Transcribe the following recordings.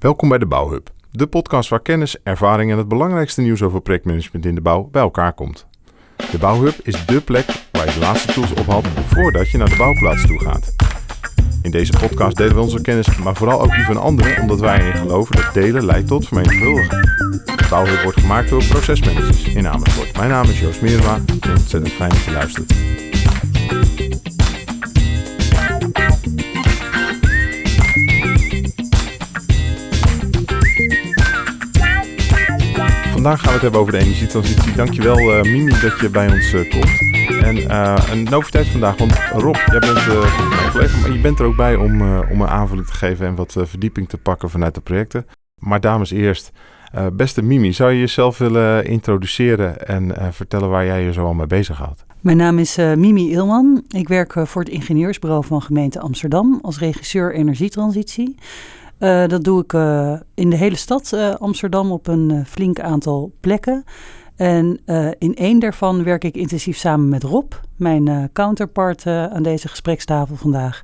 Welkom bij de Bouwhub, de podcast waar kennis, ervaring en het belangrijkste nieuws over projectmanagement in de bouw bij elkaar komt. De Bouwhub is dé plek waar je de laatste tools ophaalt voordat je naar de bouwplaats toe gaat. In deze podcast delen we onze kennis, maar vooral ook die van anderen, omdat wij erin geloven dat delen leidt tot vermenigvuldigen. De Bouwhub wordt gemaakt door procesmanagers in Amersfoort. Mijn naam is Joost Meerma en ontzettend fijn dat je luistert. Vandaag gaan we het hebben over de energietransitie. Dankjewel uh, Mimi dat je bij ons uh, komt. En uh, een noviteit vandaag, want Rob, jij bent mijn collega, maar je bent er ook bij om, om een aanvulling te geven en wat verdieping te pakken vanuit de projecten. Maar dames eerst, beste Mimi, zou je jezelf willen introduceren en vertellen waar jij je zo al mee bezighoudt? Mijn naam is Mimi Ilman. Ik werk voor het ingenieursbureau van gemeente Amsterdam als regisseur energietransitie. Uh, dat doe ik uh, in de hele stad uh, Amsterdam op een flink aantal plekken. En in één daarvan werk ik intensief samen met Rob, mijn counterpart aan deze gesprekstafel vandaag.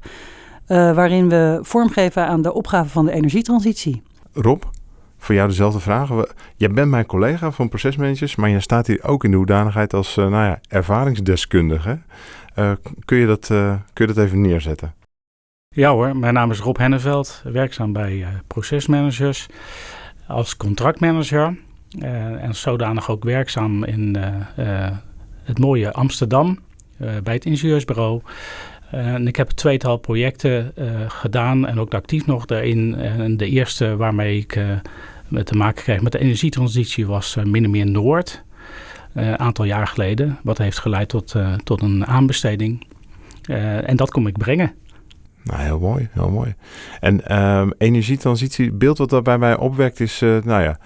waarin we vormgeven aan de opgave van de energietransitie. Rob, voor jou dezelfde vraag. Jij bent mijn collega van procesmanagers, maar je staat hier ook in de hoedanigheid als nou ja, ervaringsdeskundige. kun, je dat, kun je dat even neerzetten? Ja hoor, mijn naam is Rob Henneveld, werkzaam bij uh, procesmanagers als contractmanager. Uh, en zodanig ook werkzaam in uh, het mooie Amsterdam bij het ingenieursbureau. en ik heb tweetal projecten gedaan en ook actief nog daarin. En de eerste waarmee ik te maken kreeg met de energietransitie was Minnemeer Noord. Een aantal jaar geleden, wat heeft geleid tot, tot een aanbesteding. en dat kom ik brengen. Nou, heel mooi, heel mooi. En um, energietransitie, beeld wat daarbij mij opwekt is, uh, nou ja,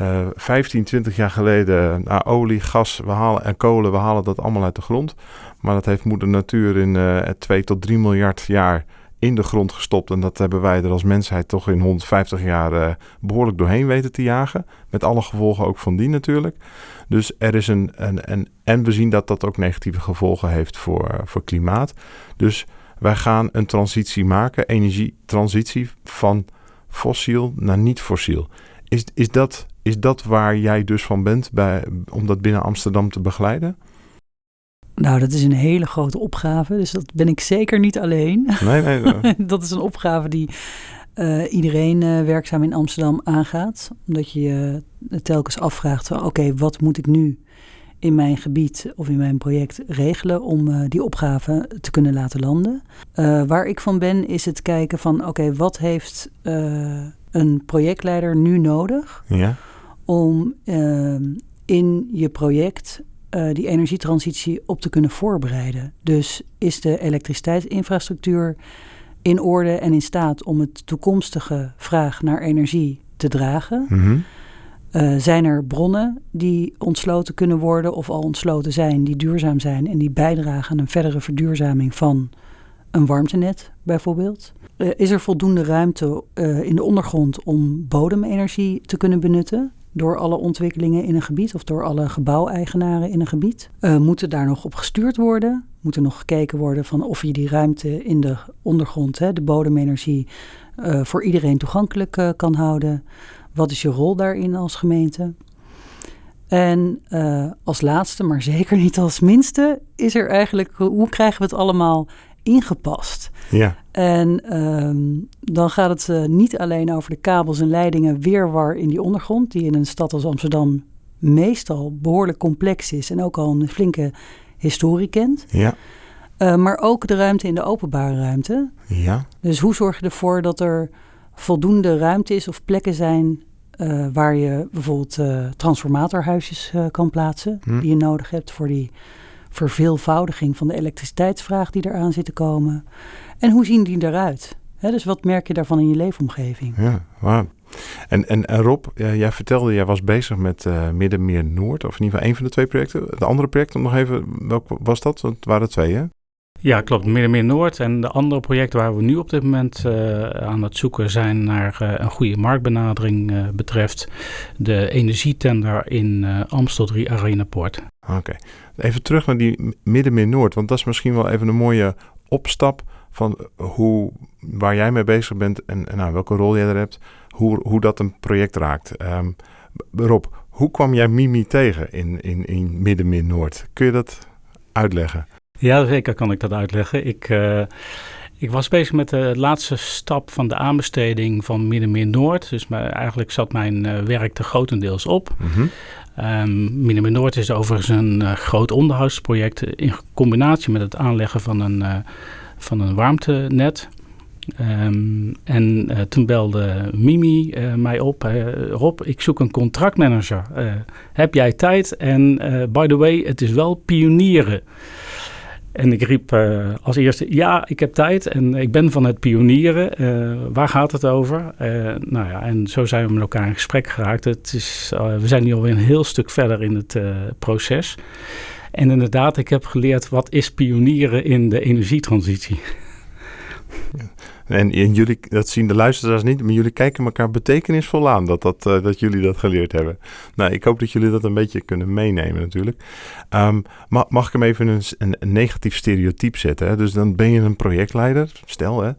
uh, 15, 20 jaar geleden nou, olie, gas we halen, en kolen, we halen dat allemaal uit de grond. Maar dat heeft moeder natuur in uh, 2 tot 3 miljard jaar in de grond gestopt. En dat hebben wij er als mensheid toch in 150 jaar behoorlijk doorheen weten te jagen. Met alle gevolgen ook van die natuurlijk. Dus er is een, een, een en we zien dat dat ook negatieve gevolgen heeft voor, voor klimaat. Dus wij gaan een transitie maken, energietransitie van fossiel naar niet-fossiel. Is, is, dat, is dat waar jij dus van bent bij, om dat binnen Amsterdam te begeleiden? Nou, dat is een hele grote opgave, dus dat ben ik zeker niet alleen. Nee, nee. nee. dat is een opgave die uh, iedereen uh, werkzaam in Amsterdam aangaat. Omdat je je telkens afvraagt, oké, wat moet ik nu in mijn gebied of in mijn project regelen om uh, die opgave te kunnen laten landen. Uh, waar ik van ben is het kijken van oké, wat heeft uh, een projectleider nu nodig ja. om ehm, in je project die energietransitie op te kunnen voorbereiden. Dus is de elektriciteitsinfrastructuur in orde en in staat om het toekomstige vraag naar energie te dragen? Mm -hmm. Uh, zijn er bronnen die ontsloten kunnen worden of al ontsloten zijn, die duurzaam zijn en die bijdragen aan een verdere verduurzaming van een warmtenet bijvoorbeeld? Uh, is er voldoende ruimte uh, in de ondergrond om bodemenergie te kunnen benutten? Door alle ontwikkelingen in een gebied of door alle gebouweigenaren in een gebied. moet er daar nog op gestuurd worden? Moet er nog gekeken worden van of je die ruimte in de ondergrond, hè, de bodemenergie, voor iedereen toegankelijk kan houden? Wat is je rol daarin als gemeente? En uh, als laatste, maar zeker niet als minste, is er eigenlijk hoe krijgen we het allemaal ingepast? Ja. En um, dan gaat het uh, niet alleen over de kabels en leidingen weerwar in die ondergrond, die in een stad als Amsterdam meestal behoorlijk complex is en ook al een flinke historie kent. Ja. Uh, maar ook de ruimte in de openbare ruimte. Ja. Dus hoe zorg je ervoor dat er voldoende ruimte is of plekken zijn uh, waar je bijvoorbeeld uh, transformatorhuisjes uh, kan plaatsen, hm. die je nodig hebt voor die verveelvoudiging van de elektriciteitsvraag die eraan zit te komen. En hoe zien die eruit? Hè, dus wat merk je daarvan in je leefomgeving? Ja, wow. En, en, en Rob, jij vertelde, jij was bezig met Middenmeer Noord, of in ieder geval een van de twee projecten. De andere project, nog even, welk was dat? Want het waren twee, hè? Ja, klopt. Middenmeer Noord. En de andere projecten waar we nu op dit moment uh, aan het zoeken zijn naar uh, een goede marktbenadering uh, betreft de energietender in Amstel 3 Arenapoort. Oké. Even terug naar die Middenmeer Noord, want dat is misschien wel even een mooie opstap van hoe, waar jij mee bezig bent en, en nou, welke rol jij er hebt. hoe, hoe dat een project raakt. Um, Rob, hoe kwam jij Mimi tegen in, in, in Midden-Noord? Kun je dat uitleggen? Ja, zeker kan ik dat uitleggen. Ik, uh, ik was bezig met de laatste stap van de aanbesteding van Midden-Noord. Dus eigenlijk zat mijn uh, werk er grotendeels op. Mm -hmm. um, Noord is overigens een uh, groot onderhoudsproject in combinatie met het aanleggen van een, van een warmtenet. Um, en uh, toen belde Mimi mij op. Rob, ik zoek een contractmanager. heb jij tijd? En by the way, het is wel pionieren. En ik riep als eerste, ja, ik heb tijd en ik ben van het pionieren. waar gaat het over? nou ja, en zo zijn we met elkaar in gesprek geraakt. Het is, we zijn nu alweer een heel stuk verder in het proces. En inderdaad, ik heb geleerd wat is pionieren in de energietransitie. En, en, jullie, dat zien de luisteraars niet, maar jullie kijken elkaar betekenisvol aan dat, dat, uh, dat jullie dat geleerd hebben. Nou, ik hoop dat jullie dat een beetje kunnen meenemen natuurlijk. Um, mag, mag ik hem even een, een, negatief stereotype zetten? Hè? Dus dan ben je een projectleider, stel hè,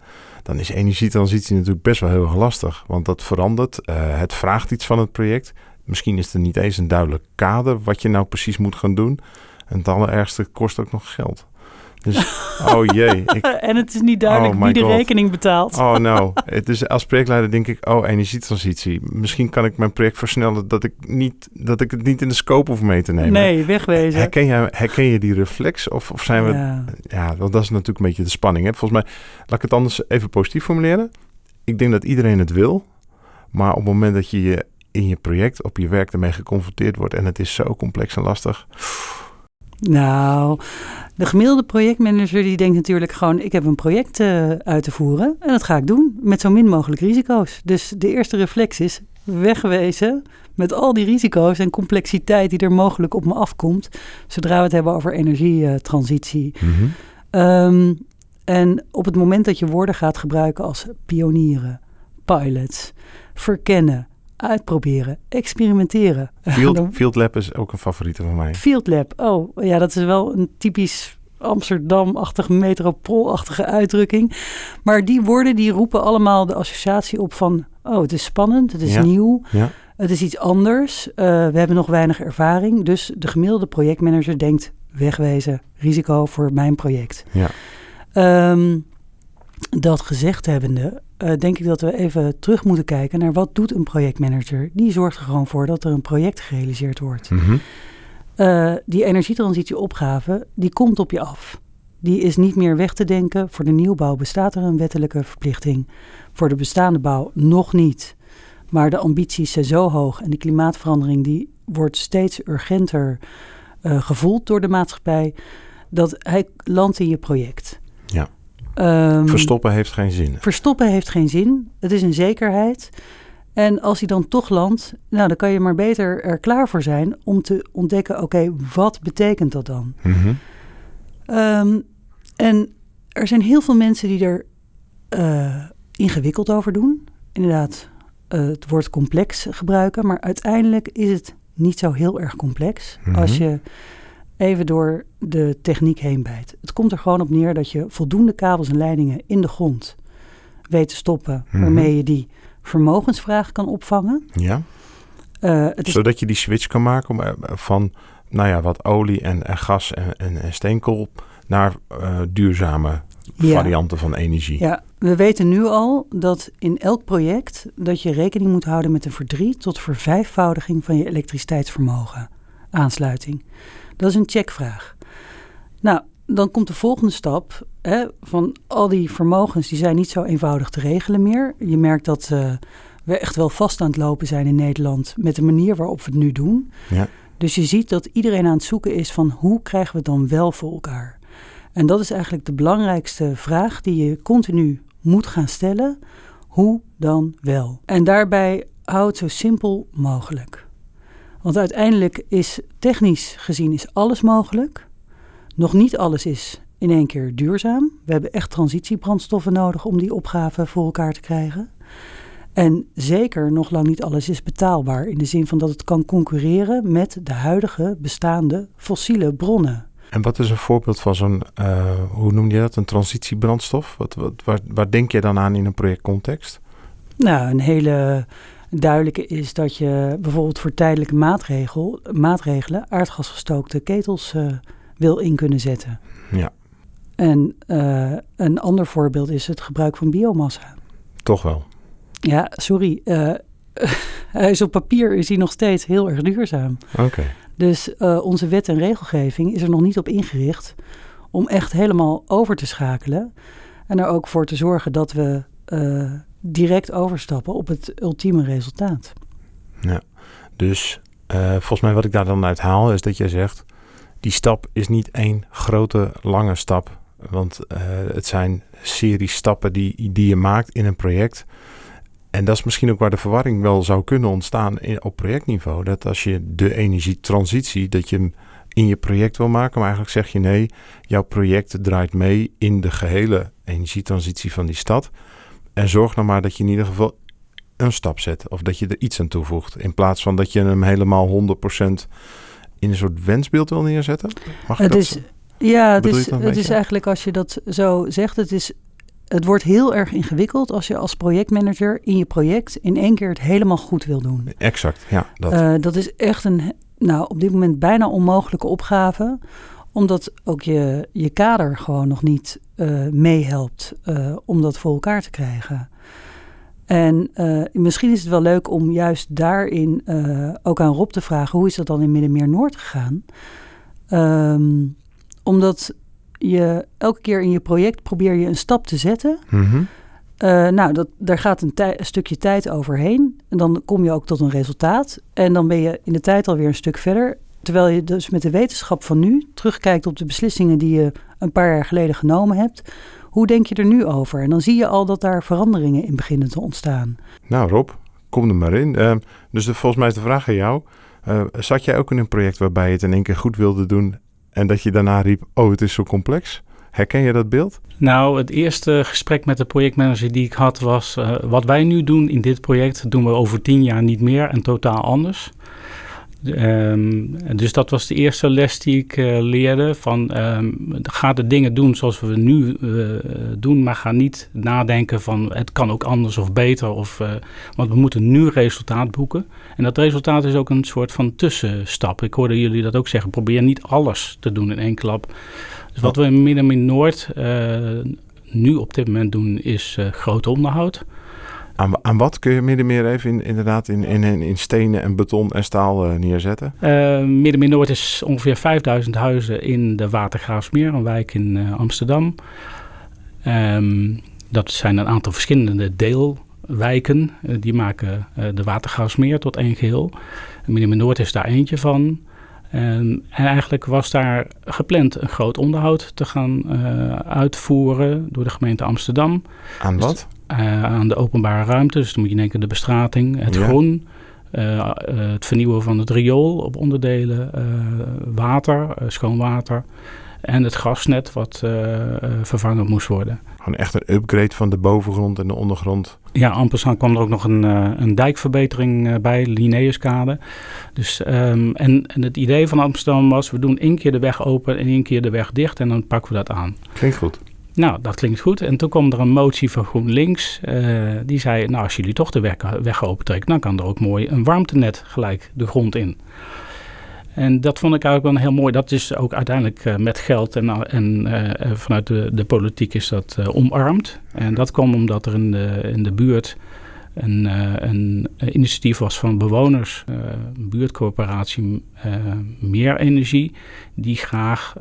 dan is energietransitie natuurlijk best wel heel erg lastig. Want dat verandert, uh, het vraagt iets van het project. Misschien is er niet eens een duidelijk kader wat je nou precies moet gaan doen. En het allerergste kost ook nog geld. Dus, oh jee. Ik, en het is niet duidelijk oh wie de rekening betaalt. Oh nou, het is als projectleider denk ik, oh energietransitie. Misschien kan ik mijn project versnellen dat ik, niet, dat ik het niet in de scope hoef mee te nemen. Nee, wegwezen. Herken je, herken je die reflex? Of, of zijn we... Ja, ja dat, dat is natuurlijk een beetje de spanning. Hè? Volgens mij, laat ik het anders even positief formuleren. Ik denk dat iedereen het wil. Maar op het moment dat je je in je project, op je werk ermee geconfronteerd wordt... en het is zo complex en lastig... Nou, de gemiddelde projectmanager die denkt natuurlijk gewoon: ik heb een project uh, uit te voeren en dat ga ik doen met zo min mogelijk risico's. Dus de eerste reflex is wegwezen met al die risico's en complexiteit die er mogelijk op me afkomt, zodra we het hebben over energietransitie. Mm um, en op het moment dat je woorden gaat gebruiken als pionieren, pilots, verkennen, uitproberen, experimenteren. Field, field Lab is ook een favoriete van mij. Field Lab, oh ja, dat is wel een typisch Amsterdam-achtige, metropoolachtige uitdrukking. Maar die woorden die roepen allemaal de associatie op van... oh, het is spannend, het is nieuw, ja. het is iets anders. Uh, we hebben nog weinig ervaring. Dus de gemiddelde projectmanager denkt... wegwezen, risico voor mijn project. Ja. Um, dat gezegd hebbende, uh, denk ik dat we even terug moeten kijken naar wat doet een projectmanager. Die zorgt er gewoon voor dat er een project gerealiseerd wordt. Mm -hmm. uh, die energietransitieopgave, die komt op je af. Die is niet meer weg te denken. Voor de nieuwbouw bestaat er een wettelijke verplichting. Voor de bestaande bouw nog niet. Maar de ambities zijn zo hoog en de klimaatverandering die wordt steeds urgenter uh, gevoeld door de maatschappij. Dat hij landt in je project. Um, verstoppen heeft geen zin. Verstoppen heeft geen zin. Het is een zekerheid. En als hij dan toch landt, nou, dan kan je maar beter er klaar voor zijn om te ontdekken: oké, wat betekent dat dan? Mm -hmm. um, en er zijn heel veel mensen die er uh, ingewikkeld over doen. Inderdaad, uh, het woord complex gebruiken, maar uiteindelijk is het niet zo heel erg complex. Mm -hmm. Als je even door de techniek heen bijt. Het komt er gewoon op neer dat je voldoende kabels en leidingen in de grond weet te stoppen, mhm. waarmee je die vermogensvraag kan opvangen. Ja. Uh, het is... Zodat je die switch kan maken eh, van, nou ja, wat olie en, en gas en, en, en, steenkool naar uh, duurzame ja. varianten van energie. Ja, we weten nu al dat in elk project dat je rekening moet houden met een verdrie tot vervijfvoudiging van je elektriciteitsvermogen aansluiting. Dat is een checkvraag. Nou, dan komt de volgende stap hè, van al die vermogens, die zijn niet zo eenvoudig te regelen meer. Je merkt dat uh, we echt wel vast aan het lopen zijn in Nederland met de manier waarop we het nu doen. Ja. Dus je ziet dat iedereen aan het zoeken is van hoe krijgen we het dan wel voor elkaar? En dat is eigenlijk de belangrijkste vraag die je continu moet gaan stellen. Hoe dan wel? En daarbij hou het zo simpel mogelijk. Want uiteindelijk is technisch gezien is alles mogelijk. Nog niet alles is in één keer duurzaam. We hebben echt transitiebrandstoffen nodig om die opgave voor elkaar te krijgen. En zeker nog lang niet alles is betaalbaar in de zin van dat het kan concurreren met de huidige bestaande fossiele bronnen. En wat is een voorbeeld van zo'n, uh, hoe noem je dat, een transitiebrandstof? Wat, wat, waar, waar denk je dan aan in een projectcontext? Nou, een hele duidelijke is dat je bijvoorbeeld voor tijdelijke maatregel, maatregelen aardgasgestookte ketels uh, wil in kunnen zetten. Ja. En uh, een ander voorbeeld is het gebruik van biomassa. Toch wel. Ja, sorry. Uh, hij is op papier is hij nog steeds heel erg duurzaam. Oké. Dus onze wet en regelgeving is er nog niet op ingericht om echt helemaal over te schakelen. En er ook voor te zorgen dat we direct overstappen op het ultieme resultaat. Ja, dus uh, volgens mij wat ik daar dan uit haal is dat jij zegt... die stap is niet één grote lange stap. Want uh, het zijn serie stappen die, die je maakt in een project... En dat is misschien ook waar de verwarring wel zou kunnen ontstaan in, op projectniveau. Dat als je de energietransitie, dat je in je project wil maken, maar eigenlijk zeg je nee, jouw project draait mee in de gehele energietransitie van die stad. En zorg nou maar dat je in ieder geval een stap zet. Of dat je er iets aan toevoegt. In plaats van dat je hem helemaal 100% in een soort wensbeeld wil neerzetten. Mag het dat is, ja, het is, het is eigenlijk als je dat zo zegt, het, is, het wordt heel erg ingewikkeld als je als projectmanager in je project in één keer het helemaal goed wil doen. Exact, ja. Dat, uh, dat is echt een, nou, op dit moment bijna onmogelijke opgave omdat ook je, je kader gewoon nog niet uh, meehelpt uh, om dat voor elkaar te krijgen. En uh, misschien is het wel leuk om juist daarin ook aan Rob te vragen: hoe is dat dan in Middenmeer Noord gegaan? Um, omdat je elke keer in je project probeer je een stap te zetten. Mm -hmm. nou, dat, daar gaat een, een, stukje tijd overheen. En dan kom je ook tot een resultaat. En dan ben je in de tijd alweer een stuk verder. Terwijl je dus met de wetenschap van nu terugkijkt op de beslissingen die je een paar jaar geleden genomen hebt. Hoe denk je er nu over? En dan zie je al dat daar veranderingen in beginnen te ontstaan. Nou Rob, kom er maar in. Uh, dus de, volgens mij is de vraag aan jou. Uh, zat jij ook in een project waarbij je het in één keer goed wilde doen en dat je daarna riep, oh het is zo complex? Herken je dat beeld? Nou, het eerste gesprek met de projectmanager die ik had was... Uh, wat wij nu doen in dit project doen we over tien jaar niet meer en totaal anders. Um, dus dat was de eerste les die ik uh, leerde. Van, um, ga de dingen doen zoals we nu uh, doen, maar ga niet nadenken van het kan ook anders of beter. Of, uh, want we moeten nu resultaat boeken. En dat resultaat is ook een soort van tussenstap. Ik hoorde jullie dat ook zeggen. Probeer niet alles te doen in één klap. Dus wat we in Midden in Noord nu op dit moment doen is groot onderhoud. Aan, aan wat kun je Middenmeer even in, inderdaad in, in, in stenen en beton en staal uh, neerzetten? Uh, Middenmeer Noord is ongeveer 5000 huizen in de Watergraafsmeer, een wijk in uh, Amsterdam. Um, dat zijn een aantal verschillende deelwijken. die maken de Watergraafsmeer tot één geheel. Middenmeer Noord is daar eentje van. Um, en eigenlijk was daar gepland een groot onderhoud te gaan uitvoeren door de gemeente Amsterdam. Aan dus wat? Uh, aan de openbare ruimte. Dus dan moet je denken de bestrating, het ja. groen, uh, uh, het vernieuwen van het riool op onderdelen, water, schoon water en het gasnet wat vervangen moest worden. Gewoon echt een upgrade van de bovengrond en de ondergrond. Ja, amper kwam er ook nog een, een dijkverbetering bij, Linnaeuskade. Dus, um, en, en het idee van Amsterdam was, we doen één keer de weg open en één keer de weg dicht en dan pakken we dat aan. Klinkt goed. Nou, dat klinkt goed. En toen kwam er een motie van GroenLinks. Uh, die zei, nou, als jullie toch de weg, weg opentrekken... dan kan er ook mooi een warmtenet gelijk de grond in. En dat vond ik eigenlijk wel heel mooi. Dat is ook uiteindelijk uh, met geld en, en uh, vanuit de, de politiek is dat omarmd. En dat kwam omdat er in de, in de buurt een, uh, een initiatief was van bewoners, uh, een buurtcoöperatie uh, Meer Energie, die graag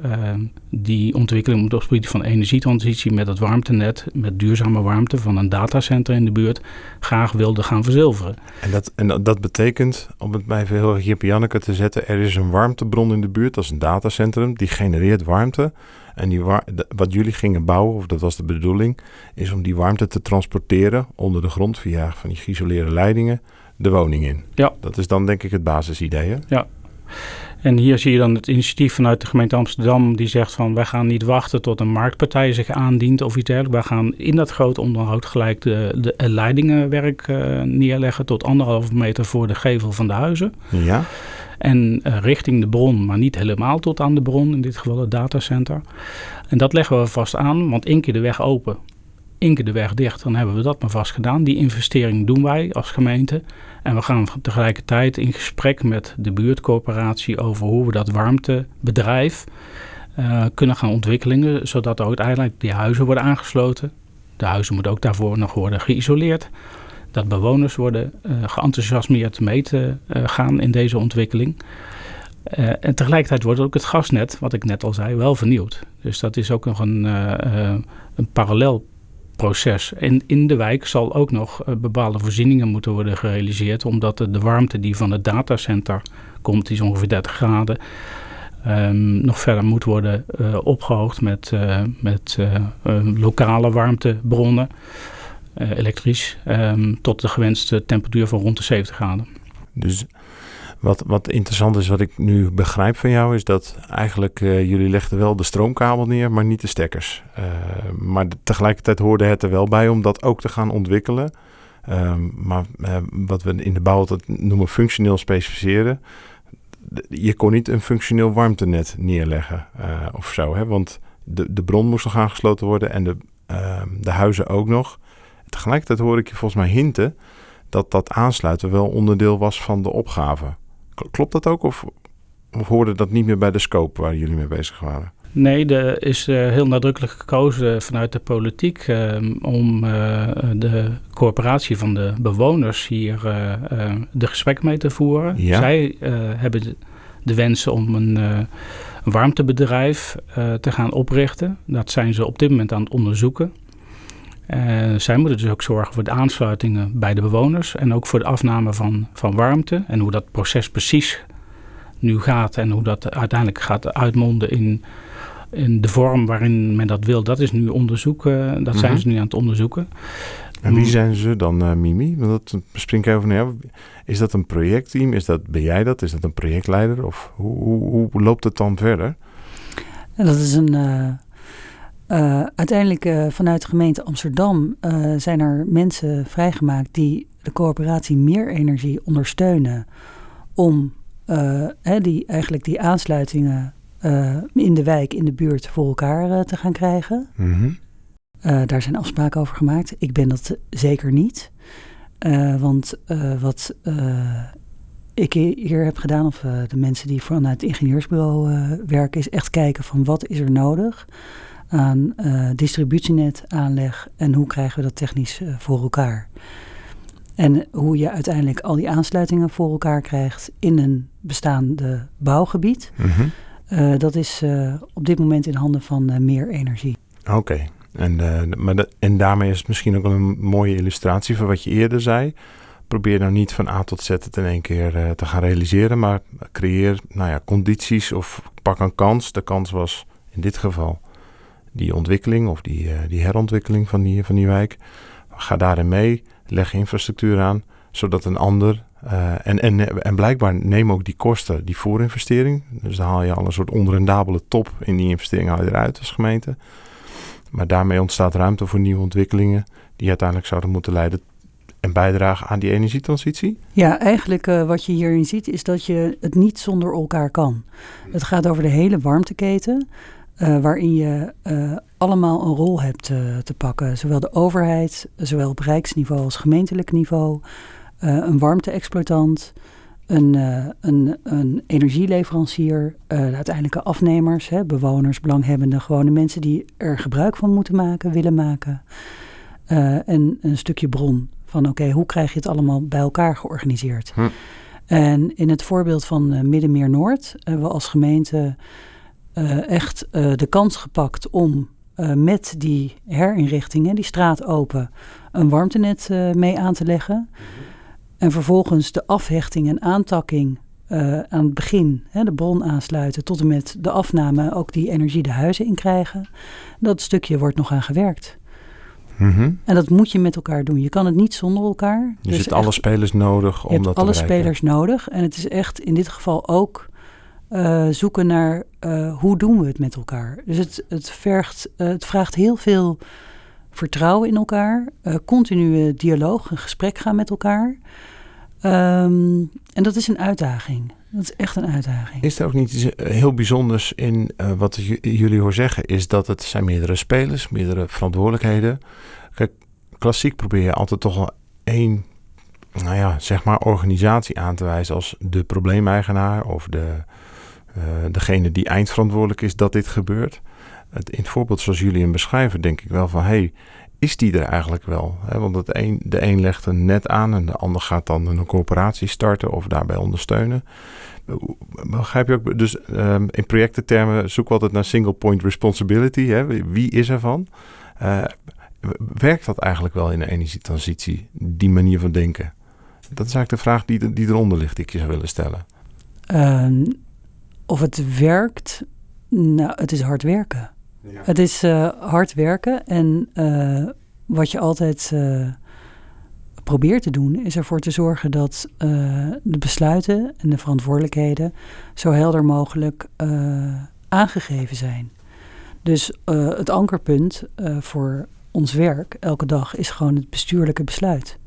die ontwikkeling op het gebied van energietransitie met het warmtenet, met duurzame warmte van een datacenter in de buurt, graag wilde gaan verzilveren. En dat, en dat betekent, om het bij heel erg Jip Janneke te zetten, er is een warmtebron in de buurt, dat is een datacentrum, die genereert warmte. En die wat jullie gingen bouwen, of dat was de bedoeling, is om die warmte te transporteren onder de grond via van die geïsoleerde leidingen de woning in. Ja. Dat is dan denk ik het basisidee. Hè? Ja. En hier zie je dan het initiatief vanuit de gemeente Amsterdam die zegt van wij gaan niet wachten tot een marktpartij zich aandient of iets dergelijks. Wij gaan in dat groot onderhoud gelijk de, de leidingenwerk uh, neerleggen tot anderhalve meter voor de gevel van de huizen. Ja. En uh, richting de bron, maar niet helemaal tot aan de bron, in dit geval het datacenter. En dat leggen we vast aan, want één keer de weg open inken de weg dicht, dan hebben we dat maar vast gedaan. Die investering doen wij als gemeente. En we gaan tegelijkertijd in gesprek met de buurtcoöperatie over hoe we dat warmtebedrijf uh, kunnen gaan ontwikkelen, zodat uiteindelijk die huizen worden aangesloten. De huizen moeten ook daarvoor nog worden geïsoleerd. Dat bewoners worden uh, geenthousiasmeerd mee te uh, gaan in deze ontwikkeling. en tegelijkertijd wordt ook het gasnet, wat ik net al zei, wel vernieuwd. Dus dat is ook nog een, een parallel proces. En in de wijk zal ook nog bepaalde voorzieningen moeten worden gerealiseerd, omdat de, warmte die van het datacenter komt, die is ongeveer 30 graden, um, nog verder moet worden uh, opgehoogd met, uh, met lokale warmtebronnen, elektrisch, um, tot de gewenste temperatuur van rond de 70 graden. Dus wat, wat interessant is, wat ik nu begrijp van jou, is dat eigenlijk jullie legden wel de stroomkabel neer, maar niet de stekkers. maar tegelijkertijd hoorde het er wel bij om dat ook te gaan ontwikkelen. Um, maar wat we in de bouw altijd noemen functioneel specificeren je kon niet een functioneel warmtenet neerleggen of zo. Hè? Want de, de bron moest nog aangesloten worden en de, uh, de huizen ook nog. Tegelijkertijd hoor ik je volgens mij hinten dat dat aansluiten wel onderdeel was van de opgave. Klopt dat ook of, of hoorde dat niet meer bij de scope waar jullie mee bezig waren? Nee, er is uh, heel nadrukkelijk gekozen vanuit de politiek uh, om uh, de coöperatie van de bewoners hier de gesprek mee te voeren. Ja. Zij hebben de, wens om een, een warmtebedrijf te gaan oprichten. Dat zijn ze op dit moment aan het onderzoeken. Zij moeten dus ook zorgen voor de aansluitingen bij de bewoners en ook voor de afname van, van warmte en hoe dat proces precies nu gaat en hoe dat uiteindelijk gaat uitmonden in in de vorm waarin men dat wil, dat is nu onderzoeken. Dat zijn mhm. ze nu aan het onderzoeken. En wie zijn ze dan, uh, Mimi? Want dat spring ik even naar Is dat een projectteam? Is dat, ben jij dat? Is dat een projectleider? Of hoe, hoe, hoe loopt het dan verder? dat is een... Uh, uh, uiteindelijk vanuit de gemeente Amsterdam zijn er mensen vrijgemaakt die de coöperatie Meer Energie ondersteunen om hè, die, eigenlijk die aansluitingen in de wijk, in de buurt voor elkaar te gaan krijgen. Mm -hmm. uh, daar zijn afspraken over gemaakt. Ik ben dat zeker niet. want wat ik hier heb gedaan, of de mensen die vanuit het ingenieursbureau werken, is echt kijken van wat is er nodig aan distributienet, aanleg en hoe krijgen we dat technisch voor elkaar. En hoe je uiteindelijk al die aansluitingen voor elkaar krijgt in een bestaande bouwgebied. Mm -hmm. Uh, dat is uh, op dit moment in handen van uh, meer energie. Oké, en, maar en daarmee is het misschien ook een mooie illustratie van wat je eerder zei. Probeer nou niet van A tot Z het in één keer te gaan realiseren, maar creëer nou ja, condities of pak een kans. De kans was in dit geval die ontwikkeling of die, die herontwikkeling van die, van die wijk. Ga daarin mee, leg infrastructuur aan, zodat een ander uh, en, en, en blijkbaar neem ook die kosten, die voorinvestering. Dus dan haal je al een soort onrendabele top in die investering haal je eruit als gemeente. Maar daarmee ontstaat ruimte voor nieuwe ontwikkelingen die uiteindelijk zouden moeten leiden en bijdragen aan die energietransitie? Ja, eigenlijk uh, wat je hierin ziet is dat je het niet zonder elkaar kan. Het gaat over de hele warmteketen, uh, waarin je uh, allemaal een rol hebt te pakken. Zowel de overheid, zowel op rijksniveau als gemeentelijk niveau. Een warmte-exploitant, een, een, een energieleverancier, de uiteindelijke afnemers, hè, bewoners, belanghebbenden, gewone mensen die er gebruik van moeten maken, willen maken. en een stukje bron van oké, hoe krijg je het allemaal bij elkaar georganiseerd? Hm. En in het voorbeeld van Middenmeer Noord hebben we als gemeente echt de kans gepakt om met die herinrichtingen, die straat open, een warmtenet mee aan te leggen. En vervolgens de afhechting en aantakking aan het begin, hè, de bron aansluiten, tot en met de afname ook die energie de huizen in krijgen. Dat stukje wordt nog aan gewerkt. Mm -hmm. En dat moet je met elkaar doen. Je kan het niet zonder elkaar. Je dus hebt alle spelers nodig om dat te alle spelers nodig. En het is echt in dit geval ook uh, zoeken naar uh, hoe doen we het met elkaar. Dus het, het, vergt, het vraagt heel veel vertrouwen in elkaar, continue dialoog, een gesprek gaan met elkaar. Um, en dat is een uitdaging. Dat is echt een uitdaging. Is er ook niet iets eh, heel bijzonders in wat jullie hoor zeggen? Is dat het zijn meerdere spelers, meerdere verantwoordelijkheden. Kijk, klassiek probeer je altijd toch wel één, nou ja, zeg maar organisatie aan te wijzen als de probleemeigenaar of de, degene die eindverantwoordelijk is dat dit gebeurt. Het, in het voorbeeld zoals jullie hem beschrijven, denk ik wel van hé, hey, is die er eigenlijk wel? Want het een, de een legt een net aan en de ander gaat dan een coöperatie starten of daarbij ondersteunen. Begrijp je ook? Dus um, in projectentermen zoeken we altijd naar single point responsibility. Hè? Wie is ervan? Uh, werkt dat eigenlijk wel in de energietransitie, die manier van denken? Dat is eigenlijk de vraag die, die eronder ligt, die ik je zou willen stellen. Uh, of het werkt? Nou, het is hard werken. Ja. Het is uh, hard werken en uh, wat je altijd uh, probeert te doen, is ervoor te zorgen dat de besluiten en de verantwoordelijkheden zo helder mogelijk aangegeven zijn. Dus het ankerpunt voor ons werk elke dag is gewoon het bestuurlijke besluit.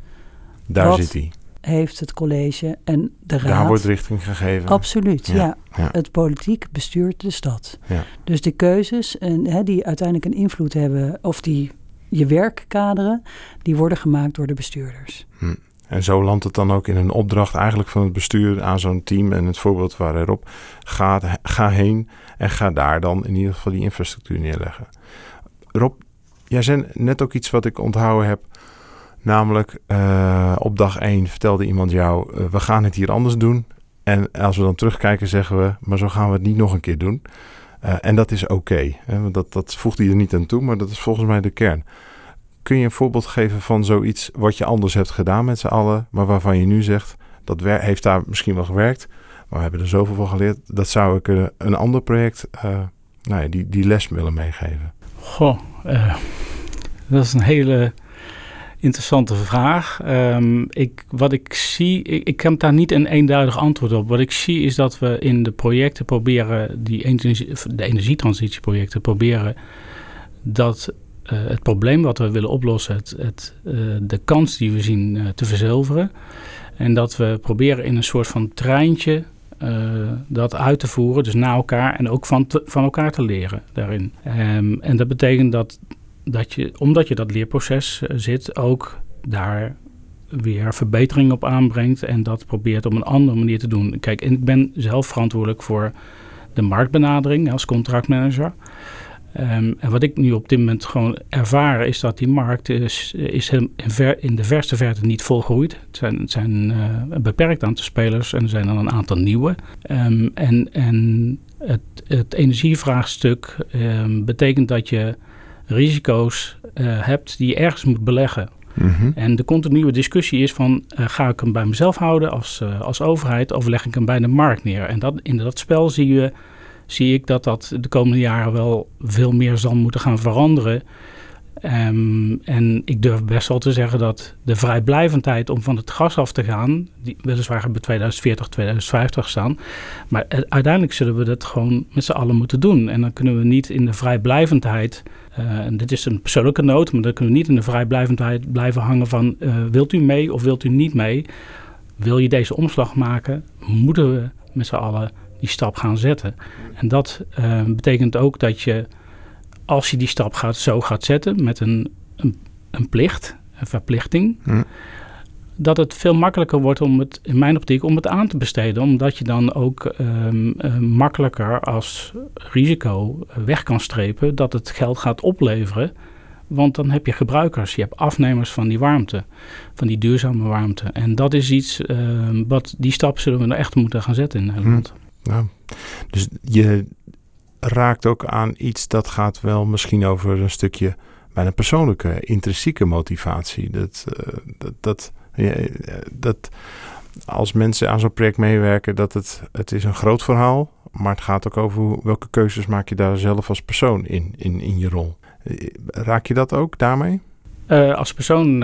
Daar zit hij. Heeft het college en de raad. Daar wordt richting gegeven. Absoluut, ja. Het politiek bestuurt de stad. Ja. Dus de keuzes en, hè, die uiteindelijk een invloed hebben, of die je werk kaderen, die worden gemaakt door de bestuurders. Hm. En zo landt het dan ook in een opdracht eigenlijk van het bestuur aan zo'n team. En het voorbeeld waar erop gaat, ga heen en ga daar dan in ieder geval die infrastructuur neerleggen. Rob, Jij zei net ook iets wat ik onthouden heb. Namelijk, uh, op dag 1 vertelde iemand jou: uh, we gaan het hier anders doen. En als we dan terugkijken, zeggen we: maar zo gaan we het niet nog een keer doen. Uh, en dat is oké. Dat, dat voegt hij er niet aan toe, maar dat is volgens mij de kern. Kun je een voorbeeld geven van zoiets wat je anders hebt gedaan met z'n allen, maar waarvan je nu zegt: dat heeft daar misschien wel gewerkt, maar we hebben er zoveel van geleerd. Dat zou ik een ander project, nou ja, die, die les willen meegeven. Goh, dat is een hele interessante vraag. Um, ik, wat ik zie, ik, ik heb daar niet een eenduidig antwoord op. Wat ik zie is dat we in de projecten proberen, die energie, de energietransitieprojecten proberen, dat uh, het probleem wat we willen oplossen, het, het, uh, de kans die we zien uh, te verzilveren. En dat we proberen in een soort van treintje dat uit te voeren, dus na elkaar en ook van, van elkaar te leren daarin. Um, en dat betekent dat dat je, omdat je dat leerproces eh, zit, ook daar weer verbetering op aanbrengt en dat probeert op een andere manier te doen. Kijk, ik ben zelf verantwoordelijk voor de marktbenadering als contractmanager. Um, en wat ik nu op dit moment gewoon ervaar is dat die markt is, is in, in de verste verte niet volgroeid. Het zijn, het zijn een beperkt aantal spelers en er zijn dan een aantal nieuwe. Um, en en het, het energievraagstuk um, betekent dat je risico's uh, hebt die je ergens moet beleggen. Mm En de continue discussie is van, uh, ga ik hem bij mezelf houden als, uh, als overheid of leg ik hem bij de markt neer? En dat, in dat spel zie, je, zie ik dat dat de komende jaren wel veel meer zal moeten gaan veranderen. Um, en ik durf best wel te zeggen dat de vrijblijvendheid om van het gas af te gaan, die weliswaar bij 2040, 2050 staan, maar uiteindelijk zullen we dat gewoon met z'n allen moeten doen. En dan kunnen we niet in de vrijblijvendheid uh, en dit is een persoonlijke noot, maar dan kunnen we niet in de vrijblijvendheid blijven hangen van uh, wilt u mee of wilt u niet mee? Wil je deze omslag maken? Moeten we met z'n allen die stap gaan zetten? En dat uh, betekent ook dat je, als je die stap gaat, zo gaat zetten met een, een, een plicht, een verplichting, hm dat het veel makkelijker wordt om het, in mijn optiek, om het aan te besteden. Omdat je dan ook um, uh, makkelijker als risico weg kan strepen dat het geld gaat opleveren. Want dan heb je gebruikers, je hebt afnemers van die warmte, van die duurzame warmte. En dat is iets, uh, wat die stap zullen we nou echt moeten gaan zetten in Nederland. Hm. dus je raakt ook aan iets dat gaat wel misschien over een stukje bijna persoonlijke, intrinsieke motivatie. Dat, uh, dat, dat ja, dat als mensen aan zo'n project meewerken, dat het, het is een groot verhaal. Maar het gaat ook over welke keuzes maak je daar zelf als persoon in, in, in je rol. Raak je dat ook daarmee? Als persoon,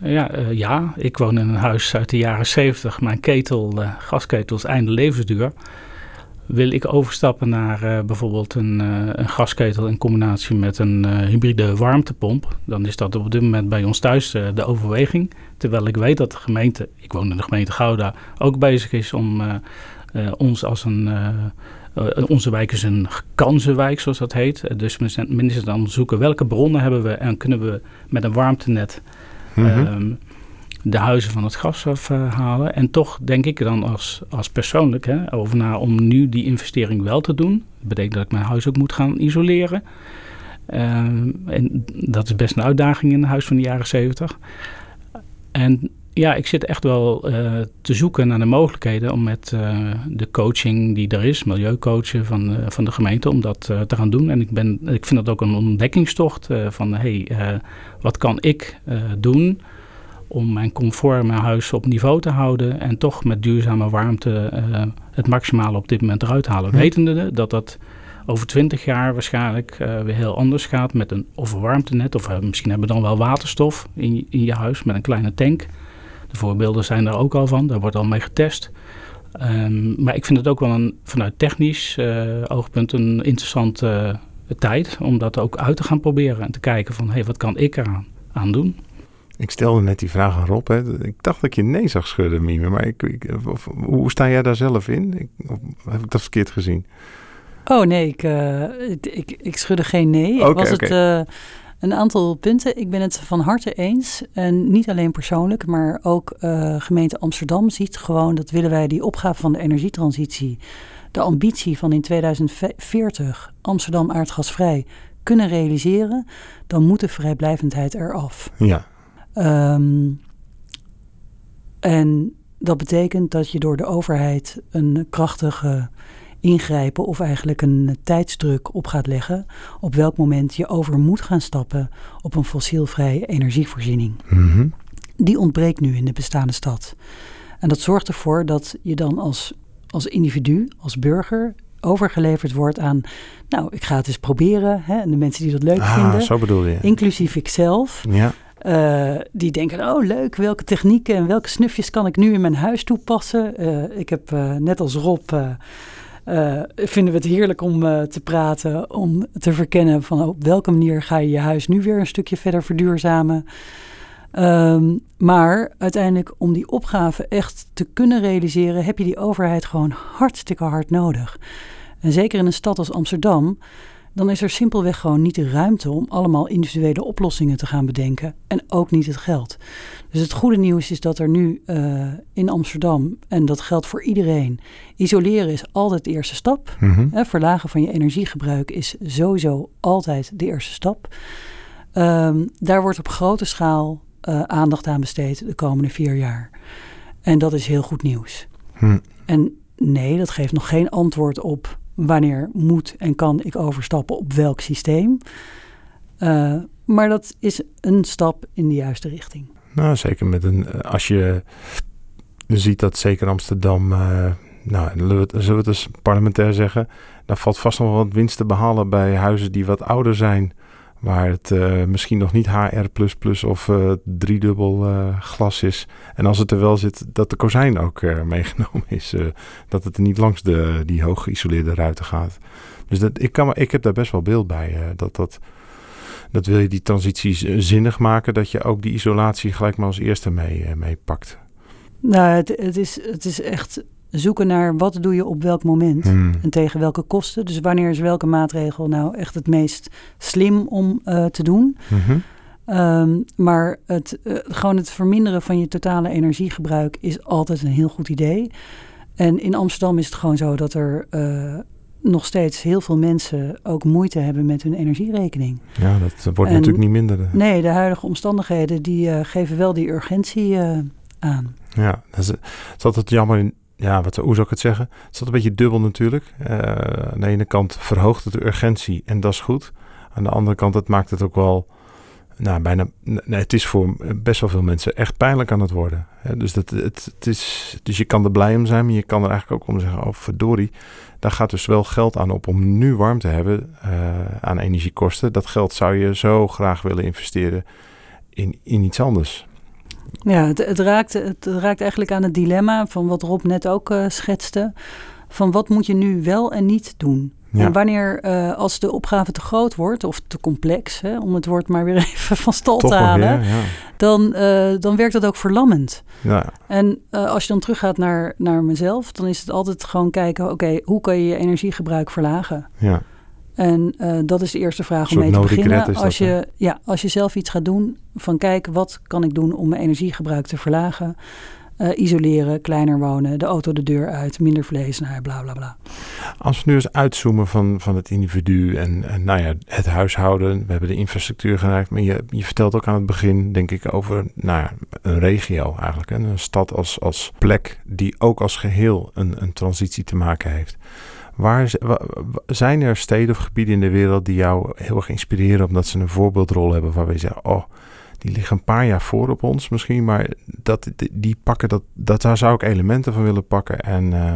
ja, ja, ik woon in een huis uit de jaren 70. Mijn ketel, gasketel is einde levensduur. Wil ik overstappen naar uh, bijvoorbeeld een, uh, een, gasketel in combinatie met een uh, hybride warmtepomp, dan is dat op dit moment bij ons thuis de overweging. Terwijl ik weet dat de gemeente, ik woon in de gemeente Gouda, ook bezig is om ons als een, onze wijk is een kansenwijk, zoals dat heet. dus mensen dan zoeken welke bronnen hebben we en kunnen we met een warmtenet mm de huizen van het gas afhalen. en toch denk ik dan als, als persoonlijk hè, over na om nu die investering wel te doen. Dat betekent dat ik mijn huis ook moet gaan isoleren. Ehm, en dat is best een uitdaging in een huis van de jaren zeventig. En ja, ik zit echt wel uh, te zoeken naar de mogelijkheden om met de coaching die er is, milieucoachen van, van de gemeente, om dat te gaan doen. En ik, ben, ik vind dat ook een ontdekkingstocht van hey, wat kan ik doen om mijn comfort mijn huis op niveau te houden en toch met duurzame warmte het maximale op dit moment eruit halen. Hm. Wetende dat dat over twintig jaar waarschijnlijk weer heel anders gaat met een of een warmtenet of misschien hebben we dan wel waterstof in, in je huis met een kleine tank. De voorbeelden zijn er ook al van, daar wordt al mee getest. Um, maar ik vind het ook wel een, vanuit technisch oogpunt een interessante tijd om dat ook uit te gaan proberen en te kijken van hé, hey, wat kan ik eraan aan doen? Ik stelde net die vraag aan Rob. Hè. Ik dacht dat ik je nee zag schudden, Mime. Maar ik, ik, of, hoe sta jij daar zelf in? Ik, of, heb ik dat verkeerd gezien? Oh nee, ik, uh, ik, ik, schudde geen nee. Okay, ik was okay. het een aantal punten. Ik ben het van harte eens. En niet alleen persoonlijk, maar ook uh, gemeente Amsterdam ziet gewoon dat willen wij die opgave van de energietransitie, de ambitie van in 2040 Amsterdam aardgasvrij kunnen realiseren, dan moet de vrijblijvendheid eraf. Ja. Um, en dat betekent dat je door de overheid een krachtige ingrijpen of eigenlijk een tijdsdruk op gaat leggen op welk moment je over moet gaan stappen op een fossielvrije energievoorziening. Mhm. Die ontbreekt nu in de bestaande stad. En dat zorgt ervoor dat je dan als, als individu, als burger, overgeleverd wordt aan, nou, ik ga het eens proberen. Hè, en de mensen die dat leuk ah, vinden, zo bedoel je. inclusief ikzelf. Ja. Uh, die denken, oh leuk, welke technieken en welke snufjes kan ik nu in mijn huis toepassen? Uh, ik heb uh, net als Rob vinden we het heerlijk om te praten, om te verkennen van op welke manier ga je je huis nu weer een stukje verder verduurzamen. Um, maar uiteindelijk om die opgave echt te kunnen realiseren, heb je die overheid gewoon hartstikke hard nodig. En zeker in een stad als Amsterdam, dan is er simpelweg gewoon niet de ruimte om allemaal individuele oplossingen te gaan bedenken en ook niet het geld. Dus het goede nieuws is dat er nu uh, in Amsterdam, en dat geldt voor iedereen, isoleren is altijd de eerste stap. Mm -hmm. Hè, verlagen van je energiegebruik is sowieso altijd de eerste stap. Um, daar wordt op grote schaal uh, aandacht aan besteed de komende vier jaar. En dat is heel goed nieuws. Hm. En nee, dat geeft nog geen antwoord op wanneer moet en kan ik overstappen op welk systeem. Uh, maar dat is een stap in de juiste richting. Nou, zeker met een. Als je ziet dat zeker Amsterdam. Uh, nou, zullen we het eens parlementair zeggen. Daar valt vast nog wat winst te behalen bij huizen die wat ouder zijn. Waar het uh, misschien nog niet HR of uh, driedubbel uh, glas is. En als het er wel zit, dat de kozijn ook meegenomen is. dat het er niet langs de, die hoog geïsoleerde ruiten gaat. Dus dat, ik, kan, ik heb daar best wel beeld bij. dat, dat, dat wil je die transitie zinnig maken. Dat je ook die isolatie gelijk maar als eerste mee, mee pakt. Nou, het, het, is, het is echt zoeken naar wat doe je op welk moment hmm. en tegen welke kosten. Dus wanneer is welke maatregel nou echt het meest slim om uh, te doen. -hmm. um, maar het, uh, gewoon het verminderen van je totale energiegebruik is altijd een heel goed idee. En in Amsterdam is het gewoon zo dat er uh, nog steeds heel veel mensen ook moeite hebben met hun energierekening. Ja, dat wordt en, natuurlijk niet minder. Nee, de huidige omstandigheden die geven wel die urgentie aan. Ja, dat is, het is altijd jammer in ja, wat, hoe zou ik het zeggen? Het staat een beetje dubbel natuurlijk. Uh, aan de ene kant verhoogt het de urgentie en dat is goed. Aan de andere kant, het maakt het ook wel, nou bijna, nee, het is voor best wel veel mensen echt pijnlijk aan het worden. Dus, dat, het, het is, dus je kan er blij om zijn, maar je kan er eigenlijk ook om zeggen, oh verdorie, daar gaat dus wel geld aan op om nu warm te hebben uh, aan energiekosten. Dat geld zou je zo graag willen investeren in, in iets anders. Ja, het, het, raakt, het raakt eigenlijk aan het dilemma van wat Rob net ook uh, schetste. Van wat moet je nu wel en niet doen? En wanneer, uh, als de opgave te groot wordt of te complex, hè, om het woord maar weer even van stal te halen, ja. dan, uh, dan werkt dat ook verlammend. Ja. En uh, als je dan teruggaat naar, naar mezelf, dan is het altijd gewoon kijken, oké, hoe kan je je energiegebruik verlagen? Ja. En dat is de eerste vraag om mee te beginnen. Als je, ja, als je zelf iets gaat doen, van kijk, wat kan ik doen om mijn energiegebruik te verlagen? uh, isoleren, kleiner wonen, de auto de deur uit, minder vlees, nou, bla bla bla. Als we nu eens uitzoomen van, van het individu en, en nou ja, het huishouden, we hebben de infrastructuur gemaakt, maar je, je vertelt ook aan het begin, denk ik, over nou ja, een regio eigenlijk, hè? een stad als, als plek die ook als geheel een, een transitie te maken heeft. Waar zijn er steden of gebieden in de wereld die jou heel erg inspireren omdat ze een voorbeeldrol hebben waar we zeggen, oh, die liggen een paar jaar voor op ons misschien, maar dat, die pakken dat, daar zou ik elementen van willen pakken en, uh,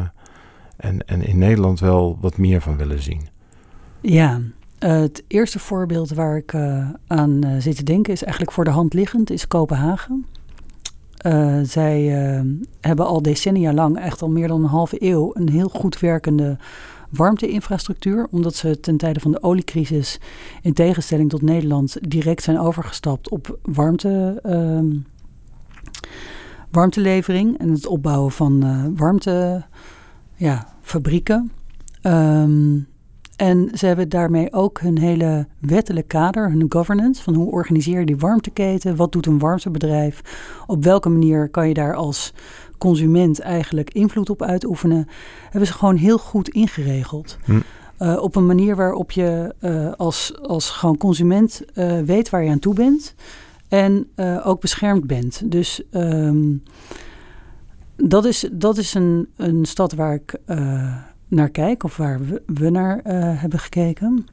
en, en in Nederland wel wat meer van willen zien. Ja, uh, het eerste voorbeeld waar ik uh, aan zit te denken is eigenlijk voor de hand liggend, is Kopenhagen. Zij hebben al decennia lang, echt al meer dan een halve eeuw, een heel goed werkende warmteinfrastructuur, omdat ze ten tijde van de oliecrisis, in tegenstelling tot Nederland, direct zijn overgestapt op warmte, uh, warmtelevering en het opbouwen van uh, warmtefabrieken. Ja, en ze hebben daarmee ook hun hele wettelijk kader, hun governance, van hoe organiseer je die warmteketen, wat doet een warmtebedrijf, op welke manier kan je daar als consument eigenlijk invloed op uitoefenen, hebben ze gewoon heel goed ingeregeld. Hm. Uh, op een manier waarop je uh, als, als gewoon consument uh, weet waar je aan toe bent en ook beschermd bent. Dus um, dat is, dat is een, een stad waar ik naar kijk of waar we, we naar hebben gekeken.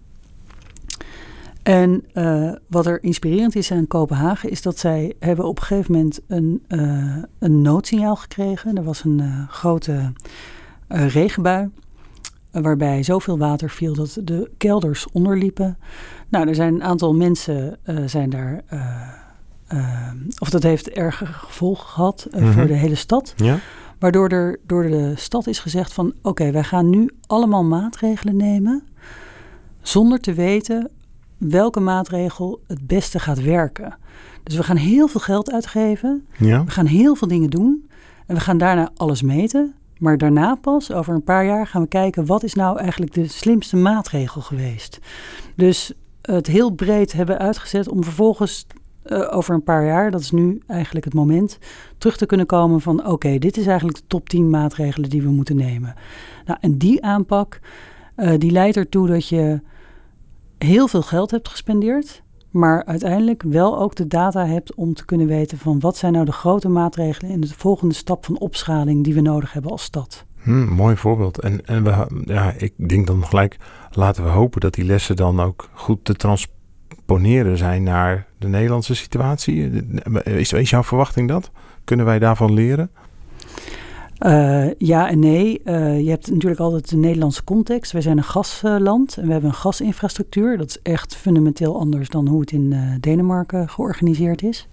En uh, wat er inspirerend is aan Kopenhagen is dat zij hebben op een gegeven moment een, uh, een noodsignaal gekregen. Er was een uh, grote regenbui waarbij zoveel water viel dat de kelders onderliepen. Nou, er zijn een aantal mensen zijn daar, of dat heeft erge gevolgen gehad mm -hmm. voor de hele stad. Ja. Waardoor er door de stad is gezegd van oké, wij gaan nu allemaal maatregelen nemen zonder te weten welke maatregel het beste gaat werken. Dus we gaan heel veel geld uitgeven. Ja. We gaan heel veel dingen doen. En we gaan daarna alles meten. Maar daarna pas, over een paar jaar, gaan we kijken wat is nou eigenlijk de slimste maatregel geweest. Dus het heel breed hebben uitgezet om vervolgens uh, over een paar jaar, dat is nu eigenlijk het moment, terug te kunnen komen van oké, dit is eigenlijk de top 10 maatregelen die we moeten nemen. Nou, en die aanpak, uh, die leidt ertoe dat je heel veel geld hebt gespendeerd, maar uiteindelijk wel ook de data hebt om te kunnen weten van wat zijn nou de grote maatregelen in de volgende stap van opschaling die we nodig hebben als stad. Hmm, mooi voorbeeld. En, en we, ja, ik denk dan gelijk, laten we hopen dat die lessen dan ook goed te transponeren zijn naar de Nederlandse situatie. Is, is jouw verwachting dat? Kunnen wij daarvan leren? Uh, ja en nee. Uh, je hebt natuurlijk altijd de Nederlandse context. Wij zijn een gasland en we hebben een gasinfrastructuur. Dat is echt fundamenteel anders dan hoe het in uh, Denemarken georganiseerd is.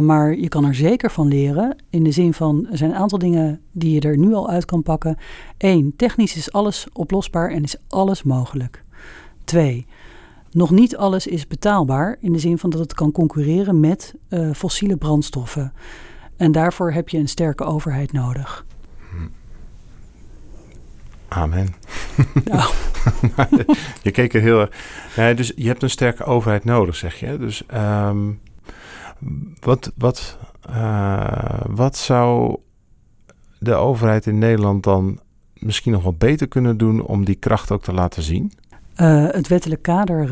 maar je kan er zeker van leren. In de zin van, er zijn een aantal dingen die je er nu al uit kan pakken. Eén, technisch is alles oplosbaar en is alles mogelijk. Twee, nog niet alles is betaalbaar. In de zin van dat het kan concurreren met fossiele brandstoffen. En daarvoor heb je een sterke overheid nodig. Amen. Nou. je keek er heel erg. Ja, dus je hebt een sterke overheid nodig, zeg je. Dus um, wat, wat, uh, wat zou de overheid in Nederland dan misschien nog wat beter kunnen doen om die kracht ook te laten zien? Uh, het wettelijk kader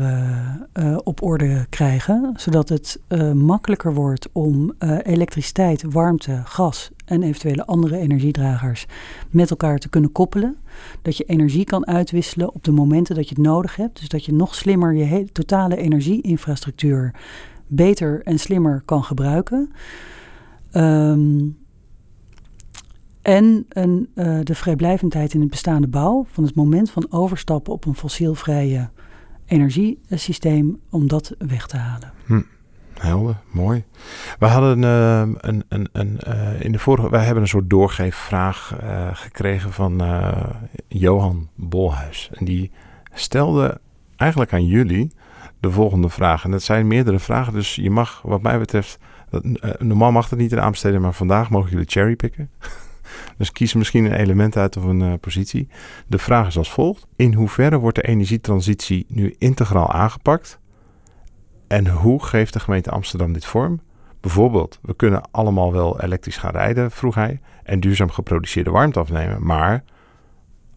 uh, op orde krijgen, zodat het makkelijker wordt om elektriciteit, warmte, gas en eventuele andere energiedragers met elkaar te kunnen koppelen. Dat je energie kan uitwisselen op de momenten dat je het nodig hebt. Dus dat je nog slimmer je hele, totale energieinfrastructuur beter en slimmer kan gebruiken. Um, en uh, de vrijblijvendheid in het bestaande bouw, van het moment van overstappen op een fossielvrije energiesysteem, om dat weg te halen. Hm. Helder, mooi. We hadden uh, een, een, een uh, in de vorige, wij hebben een soort doorgeefvraag uh, gekregen van Johan Bolhuis. En die stelde eigenlijk aan jullie de volgende vraag. En dat zijn meerdere vragen, dus je mag, wat mij betreft, normaal mag dat niet in aanbesteden, maar vandaag mogen jullie cherrypicken. Dus kies misschien een element uit of een positie. De vraag is als volgt: In hoeverre wordt de energietransitie nu integraal aangepakt? En hoe geeft de gemeente Amsterdam dit vorm? Bijvoorbeeld, we kunnen allemaal wel elektrisch gaan rijden, vroeg hij, en duurzaam geproduceerde warmte afnemen. Maar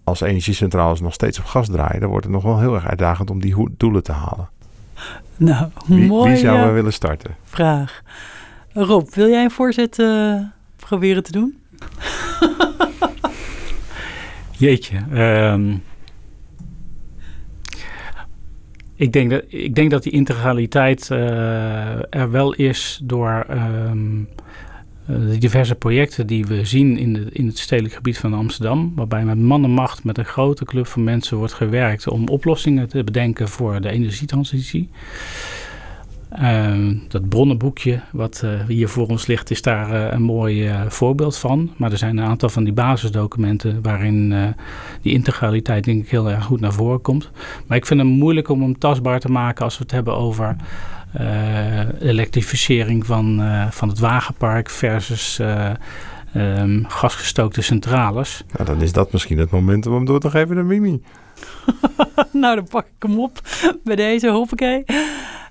als energiecentrales nog steeds op gas draaien, dan wordt het nog wel heel erg uitdagend om die doelen te halen. Nou, wie, mooi. Wie zouden we willen starten? Vraag. Rob, wil jij een voorzet uh, proberen te doen? Jeetje. Um, ik denk dat, ik denk dat die integraliteit uh, er wel is door um, de diverse projecten die we zien in, de, in het stedelijk gebied van Amsterdam. Waarbij met man en macht met een grote club van mensen wordt gewerkt om oplossingen te bedenken voor de energietransitie. Uh, dat bronnenboekje wat uh, hier voor ons ligt is daar uh, een mooi uh, voorbeeld van. Maar er zijn een aantal van die basisdocumenten waarin die integraliteit denk ik heel erg goed naar voren komt. Maar ik vind het moeilijk om hem tastbaar te maken als we het hebben over elektrificering van, van het wagenpark versus um, gasgestookte centrales. Nou, dan is dat misschien het moment om hem door te geven naar Mimi. nou, dan pak ik hem op bij deze, hoppakee.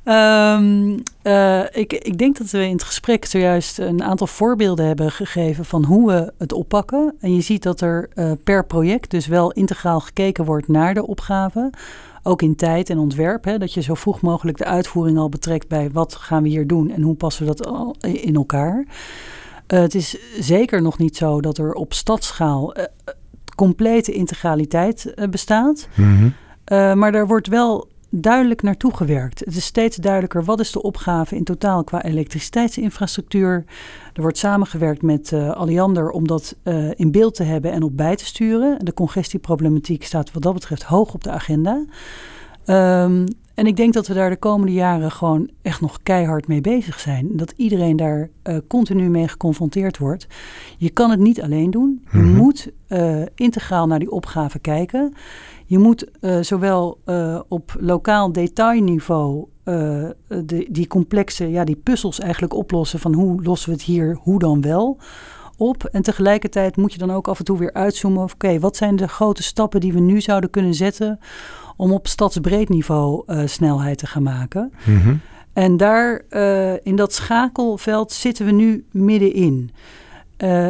Um, uh, ik, ik denk dat we in het gesprek zojuist een aantal voorbeelden hebben gegeven van hoe we het oppakken. En je ziet dat er uh, per project dus wel integraal gekeken wordt naar de opgave. Ook in tijd en ontwerp. Hè, dat je zo vroeg mogelijk de uitvoering al betrekt bij wat gaan we hier doen en hoe passen we dat al in elkaar. Uh, het is zeker nog niet zo dat er op stadsschaal complete integraliteit bestaat. Mm -hmm. maar er wordt wel duidelijk naartoe gewerkt. Het is steeds duidelijker wat is de opgave in totaal qua elektriciteitsinfrastructuur. Er wordt samengewerkt met uh, Alliander om dat uh, in beeld te hebben en op bij te sturen. De congestieproblematiek staat wat dat betreft hoog op de agenda. Um, en ik denk dat we daar de komende jaren gewoon echt nog keihard mee bezig zijn. Dat iedereen daar uh, continu mee geconfronteerd wordt. Je kan het niet alleen doen. Je mm -hmm. moet integraal naar die opgave kijken. Je moet uh, zowel uh, op lokaal detailniveau uh, de, die complexe, ja, die puzzels eigenlijk oplossen van hoe lossen we het hier, hoe dan wel op. En tegelijkertijd moet je dan ook af en toe weer uitzoomen. Oké, okay, wat zijn de grote stappen die we nu zouden kunnen zetten om op stadsbreed niveau snelheid te gaan maken? Mm -hmm. En daar in dat schakelveld zitten we nu middenin.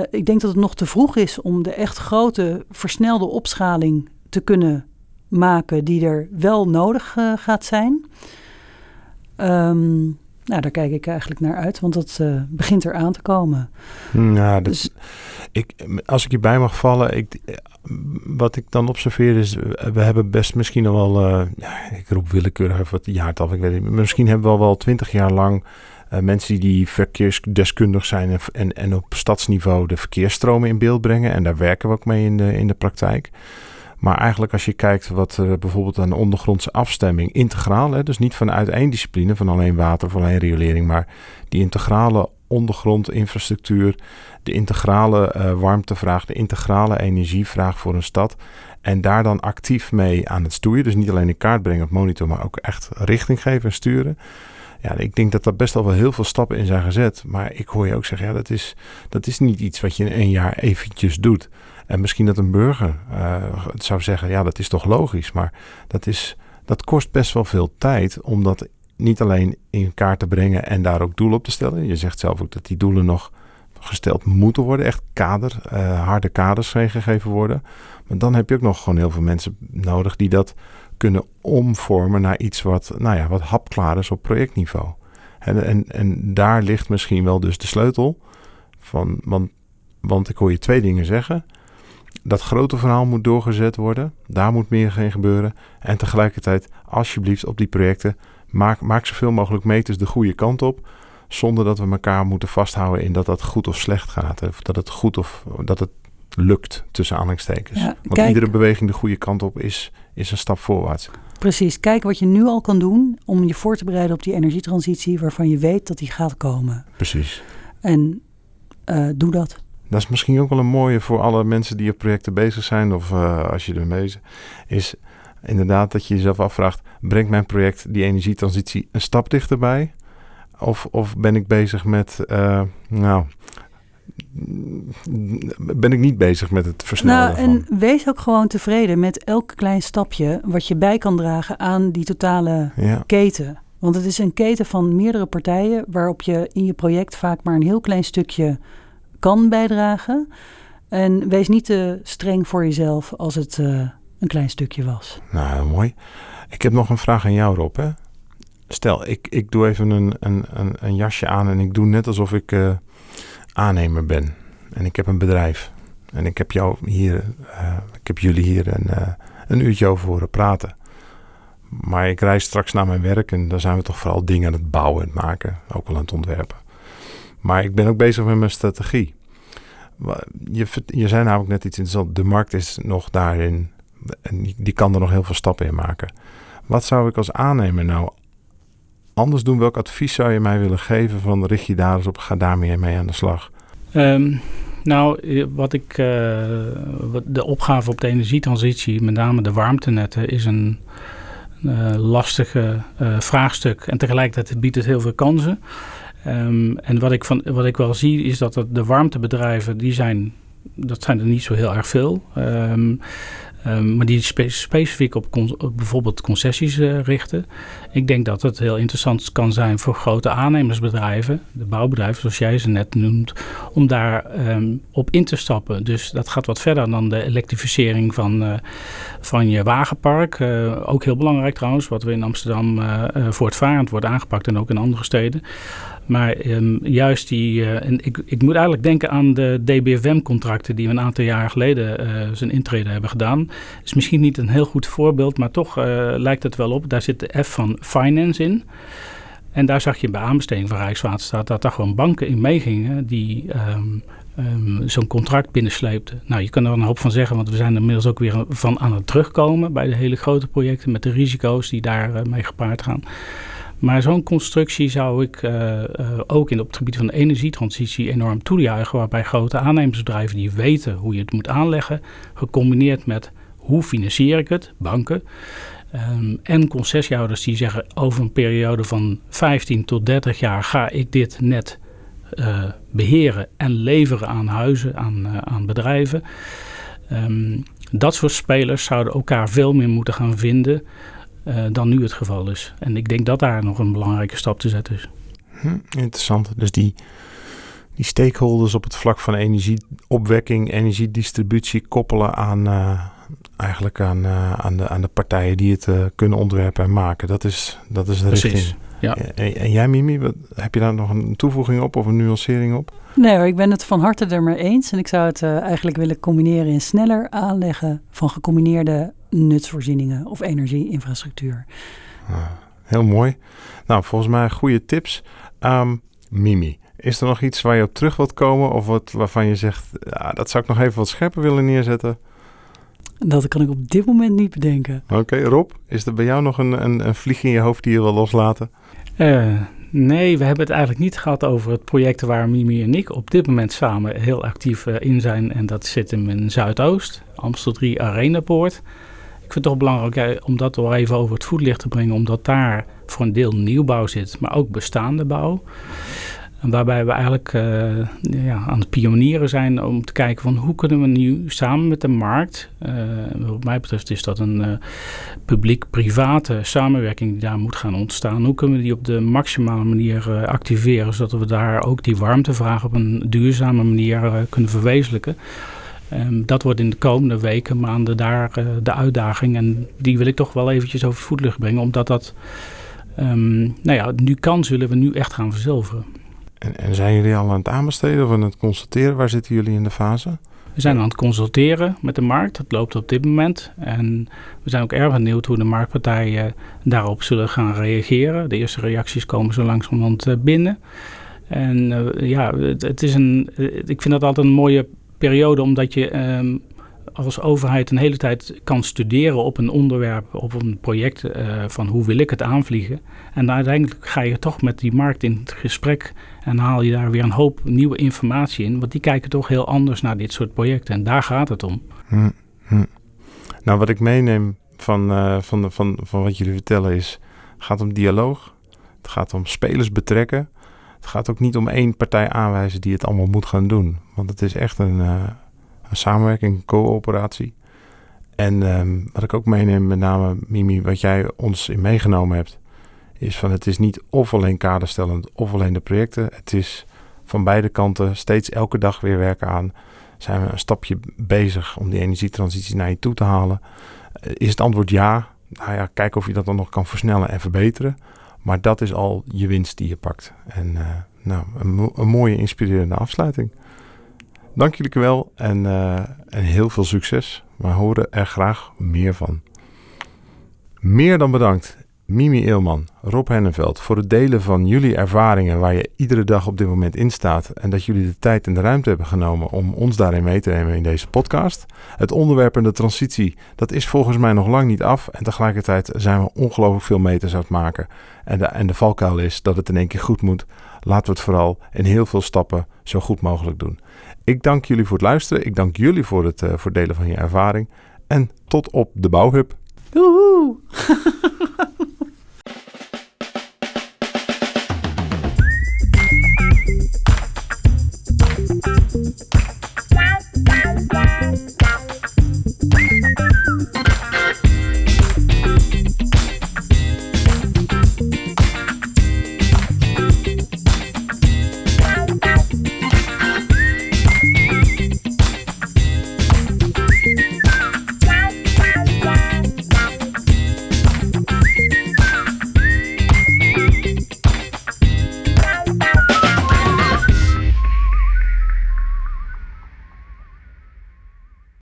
ik denk dat het nog te vroeg is om de echt grote versnelde opschaling te kunnen maken die er wel nodig uh, gaat zijn. Um, nou, daar kijk ik eigenlijk naar uit, want dat uh, begint er aan te komen. Nou, dus, ik, als ik hierbij mag vallen, ik, wat ik dan observeer is, we hebben best misschien al wel, uh, ik roep willekeurig even wat jaartal, ik weet niet, misschien hebben we al wel twintig jaar lang uh, mensen die verkeersdeskundig zijn en, en, en op stadsniveau de verkeersstromen in beeld brengen. En daar werken we ook mee in de, in de praktijk. Maar eigenlijk als je kijkt wat uh, bijvoorbeeld aan de ondergrondse afstemming integraal, hè, dus niet vanuit één discipline, van alleen water of alleen riolering, maar die integrale ondergrondinfrastructuur, de integrale uh, warmtevraag, de integrale energievraag voor een stad. En daar dan actief mee aan het stoeien. Dus niet alleen in kaart brengen of monitor, maar ook echt richting geven en sturen. Ja, ik denk dat daar best al wel heel veel stappen in zijn gezet. Maar ik hoor je ook zeggen, ja, dat is, dat is niet iets wat je in één jaar eventjes doet. En misschien dat een burger uh, zou zeggen, ja, dat is toch logisch. Maar dat, is, dat kost best wel veel tijd om dat niet alleen in kaart te brengen en daar ook doelen op te stellen. Je zegt zelf ook dat die doelen nog gesteld moeten worden. Echt kader, uh, harde kaders gegeven worden. Maar dan heb je ook nog gewoon heel veel mensen nodig die dat kunnen omvormen naar iets wat, nou ja, wat hapklaar is op projectniveau. En, en, en daar ligt misschien wel dus de sleutel van, want, want ik hoor je twee dingen zeggen dat grote verhaal moet doorgezet worden. Daar moet meer gaan gebeuren. En tegelijkertijd, alsjeblieft, op die projecten, maak, maak zoveel mogelijk meters de goede kant op. Zonder dat we elkaar moeten vasthouden in dat dat goed of slecht gaat. Of dat het goed of dat het lukt tussen aanhalingstekens. Ja, Want iedere beweging de goede kant op is, is een stap voorwaarts. Precies, kijk wat je nu al kan doen om je voor te bereiden op die energietransitie waarvan je weet dat die gaat komen. Precies. En uh, doe dat. Dat is misschien ook wel een mooie voor alle mensen die op projecten bezig zijn of uh, als je ermee bezig is. Inderdaad, dat je jezelf afvraagt: brengt mijn project die energietransitie een stap dichterbij? Of, of ben ik bezig met, uh, nou, ben ik niet bezig met het versnellen. Nou, en wees ook gewoon tevreden met elk klein stapje wat je bij kan dragen aan die totale keten. Want het is een keten van meerdere partijen waarop je in je project vaak maar een heel klein stukje kan bijdragen. En wees niet te streng voor jezelf als het uh, een klein stukje was. Nou, mooi. Ik heb nog een vraag aan jou, Rob. Hè? Stel, ik, ik doe even een, een, een, een jasje aan en ik doe net alsof ik uh, aannemer ben. En ik heb een bedrijf. En ik heb jou hier, uh, ik heb jullie hier een, een uurtje over horen praten. Maar ik reis straks naar mijn werk en daar zijn we toch vooral dingen aan het bouwen en maken. Ook wel aan het ontwerpen. Maar ik ben ook bezig met mijn strategie. Je, je zei namelijk net iets interessants. De markt is nog daarin. En die kan er nog heel veel stappen in maken. Wat zou ik als aannemer nou anders doen? Welk advies zou je mij willen geven van richt je daar eens op, ga daarmee mee aan de slag? Um, nou, eh, wat ik, uh, de opgave op de energietransitie, met name de warmtenetten, is een uh, lastige uh, vraagstuk. En tegelijkertijd biedt het heel veel kansen. Um, en wat ik, van, wat ik wel zie is dat de warmtebedrijven, die zijn, dat zijn er niet zo heel erg veel. Um, maar die spe specifiek op, bijvoorbeeld concessies uh, richten. Ik denk dat het heel interessant kan zijn voor grote aannemersbedrijven, de bouwbedrijven zoals jij ze net noemt, om daar op in te stappen. Dus dat gaat wat verder dan de elektrificering van, uh, van je wagenpark. Uh, ook heel belangrijk trouwens, wat we in Amsterdam voortvarend wordt aangepakt en ook in andere steden. Maar um, juist die, uh, en ik, ik moet eigenlijk denken aan de DBFM-contracten die we een aantal jaar geleden uh, zijn intrede hebben gedaan. Is misschien niet een heel goed voorbeeld, maar toch uh, lijkt het wel op. Daar zit de F van finance in. En daar zag je bij aanbesteding van Rijkswaterstaat dat daar gewoon banken in meegingen die um, um, zo'n contract binnensleepten. Nou, je kan er een hoop van zeggen, want we zijn er inmiddels ook weer van aan het terugkomen bij de hele grote projecten met de risico's die daar mee gepaard gaan. Maar zo'n constructie zou ik uh, uh, ook in, op het gebied van de energietransitie enorm toejuichen. Waarbij grote aannemersbedrijven die weten hoe je het moet aanleggen, gecombineerd met hoe financier ik het, banken. Um, en concessiehouders die zeggen over een periode van 15 tot 30 jaar ga ik dit net uh, beheren en leveren aan huizen, aan, aan bedrijven. Um, dat soort spelers zouden elkaar veel meer moeten gaan vinden uh, dan nu het geval is. En ik denk dat daar nog een belangrijke stap te zetten is. Hm, interessant. Dus die, die stakeholders op het vlak van energieopwekking, energiedistributie koppelen aan, uh, eigenlijk aan, uh, aan, de, aan de partijen die het kunnen ontwerpen en maken. Dat is, dat is de Precies. richting. Ja. En, en, jij, Mimi, wat, heb je daar nog een toevoeging op of een nuancering op? Nee hoor, ik ben het van harte er maar eens. En ik zou het eigenlijk willen combineren in sneller aanleggen van gecombineerde nutsvoorzieningen of energieinfrastructuur. Ah, heel mooi. Nou, volgens mij goede tips. Um, Mimi, is er nog iets waar je op terug wilt komen of wat, waarvan je zegt, ja, dat zou ik nog even wat scherper willen neerzetten? Dat kan ik op dit moment niet bedenken. Oké, Rob, is er bij jou nog een, een, een vlieg in je hoofd die je wil loslaten? Uh, nee, we hebben het eigenlijk niet gehad over het project waar Mimi en ik op dit moment samen heel actief uh, in zijn. En dat zit hem in Zuidoost, Amstel 3 Arenapoort ik vind het toch belangrijk om dat wel even over het voetlicht te brengen, omdat daar voor een deel nieuwbouw zit, maar ook bestaande bouw. Waarbij we eigenlijk uh, ja, aan het pionieren zijn om te kijken van hoe kunnen we nu samen met de markt, uh, wat mij betreft is dat een uh, publiek-private samenwerking die daar moet gaan ontstaan. Hoe kunnen we die op de maximale manier activeren, zodat we daar ook die warmtevraag op een duurzame manier kunnen verwezenlijken. Um, dat wordt in de komende weken, maanden daar uh, de uitdaging. En die wil ik toch wel eventjes over voetlucht brengen. Omdat dat, um, nou ja, nu kan zullen we nu echt gaan verzilveren. En, en, zijn jullie al aan het aanbesteden of aan het consulteren? Waar zitten jullie in de fase? We zijn aan het consulteren met de markt. Dat loopt op dit moment. En we zijn ook erg benieuwd hoe de marktpartijen daarop zullen gaan reageren. De eerste reacties komen zo langzamerhand eh, binnen. En uh, ja, het, het, is een, ik vind dat altijd een mooie periode, omdat je um, als overheid een hele tijd kan studeren op een onderwerp, op een project uh, van hoe wil ik het aanvliegen. En uiteindelijk ga je toch met die markt in het gesprek en haal je daar weer een hoop nieuwe informatie in. Want die kijken toch heel anders naar dit soort projecten en daar gaat het om. Hm, hm. Nou, wat ik meeneem van, uh, van, van, van wat jullie vertellen is, het gaat om dialoog. Het gaat om spelers betrekken. Het gaat ook niet om één partij aanwijzen die het allemaal moet gaan doen. Want het is echt een, uh, een samenwerking, een coöperatie. En um, wat ik ook meeneem, met name Mimi, wat jij ons in meegenomen hebt, is van het is niet of alleen kaderstellend of alleen de projecten. Het is van beide kanten steeds elke dag weer werken aan. Zijn we een stapje bezig om die energietransitie naar je toe te halen? Eh, is het antwoord ja? Nou ja, kijk of je dat dan nog kan versnellen en verbeteren. Maar dat is al je winst die je pakt. En uh, nou, een, een, mooie, inspirerende afsluiting. Dank jullie wel en, uh, en heel veel succes. We horen er graag meer van. Meer dan bedankt. Mimi Eelman, Rob Henneveld, voor het delen van jullie ervaringen waar je iedere dag op dit moment in staat en dat jullie de tijd en de ruimte hebben genomen om ons daarin mee te nemen in deze podcast. Het onderwerp en de transitie, dat is volgens mij nog lang niet af en tegelijkertijd zijn we ongelooflijk veel meters aan het maken. En de, en de valkuil is dat het in één keer goed moet. Laten we het vooral in heel veel stappen zo goed mogelijk doen. Ik dank jullie voor het luisteren, ik dank jullie voor het uh, voor delen van je ervaring en tot op de bouwhub. Woohoo!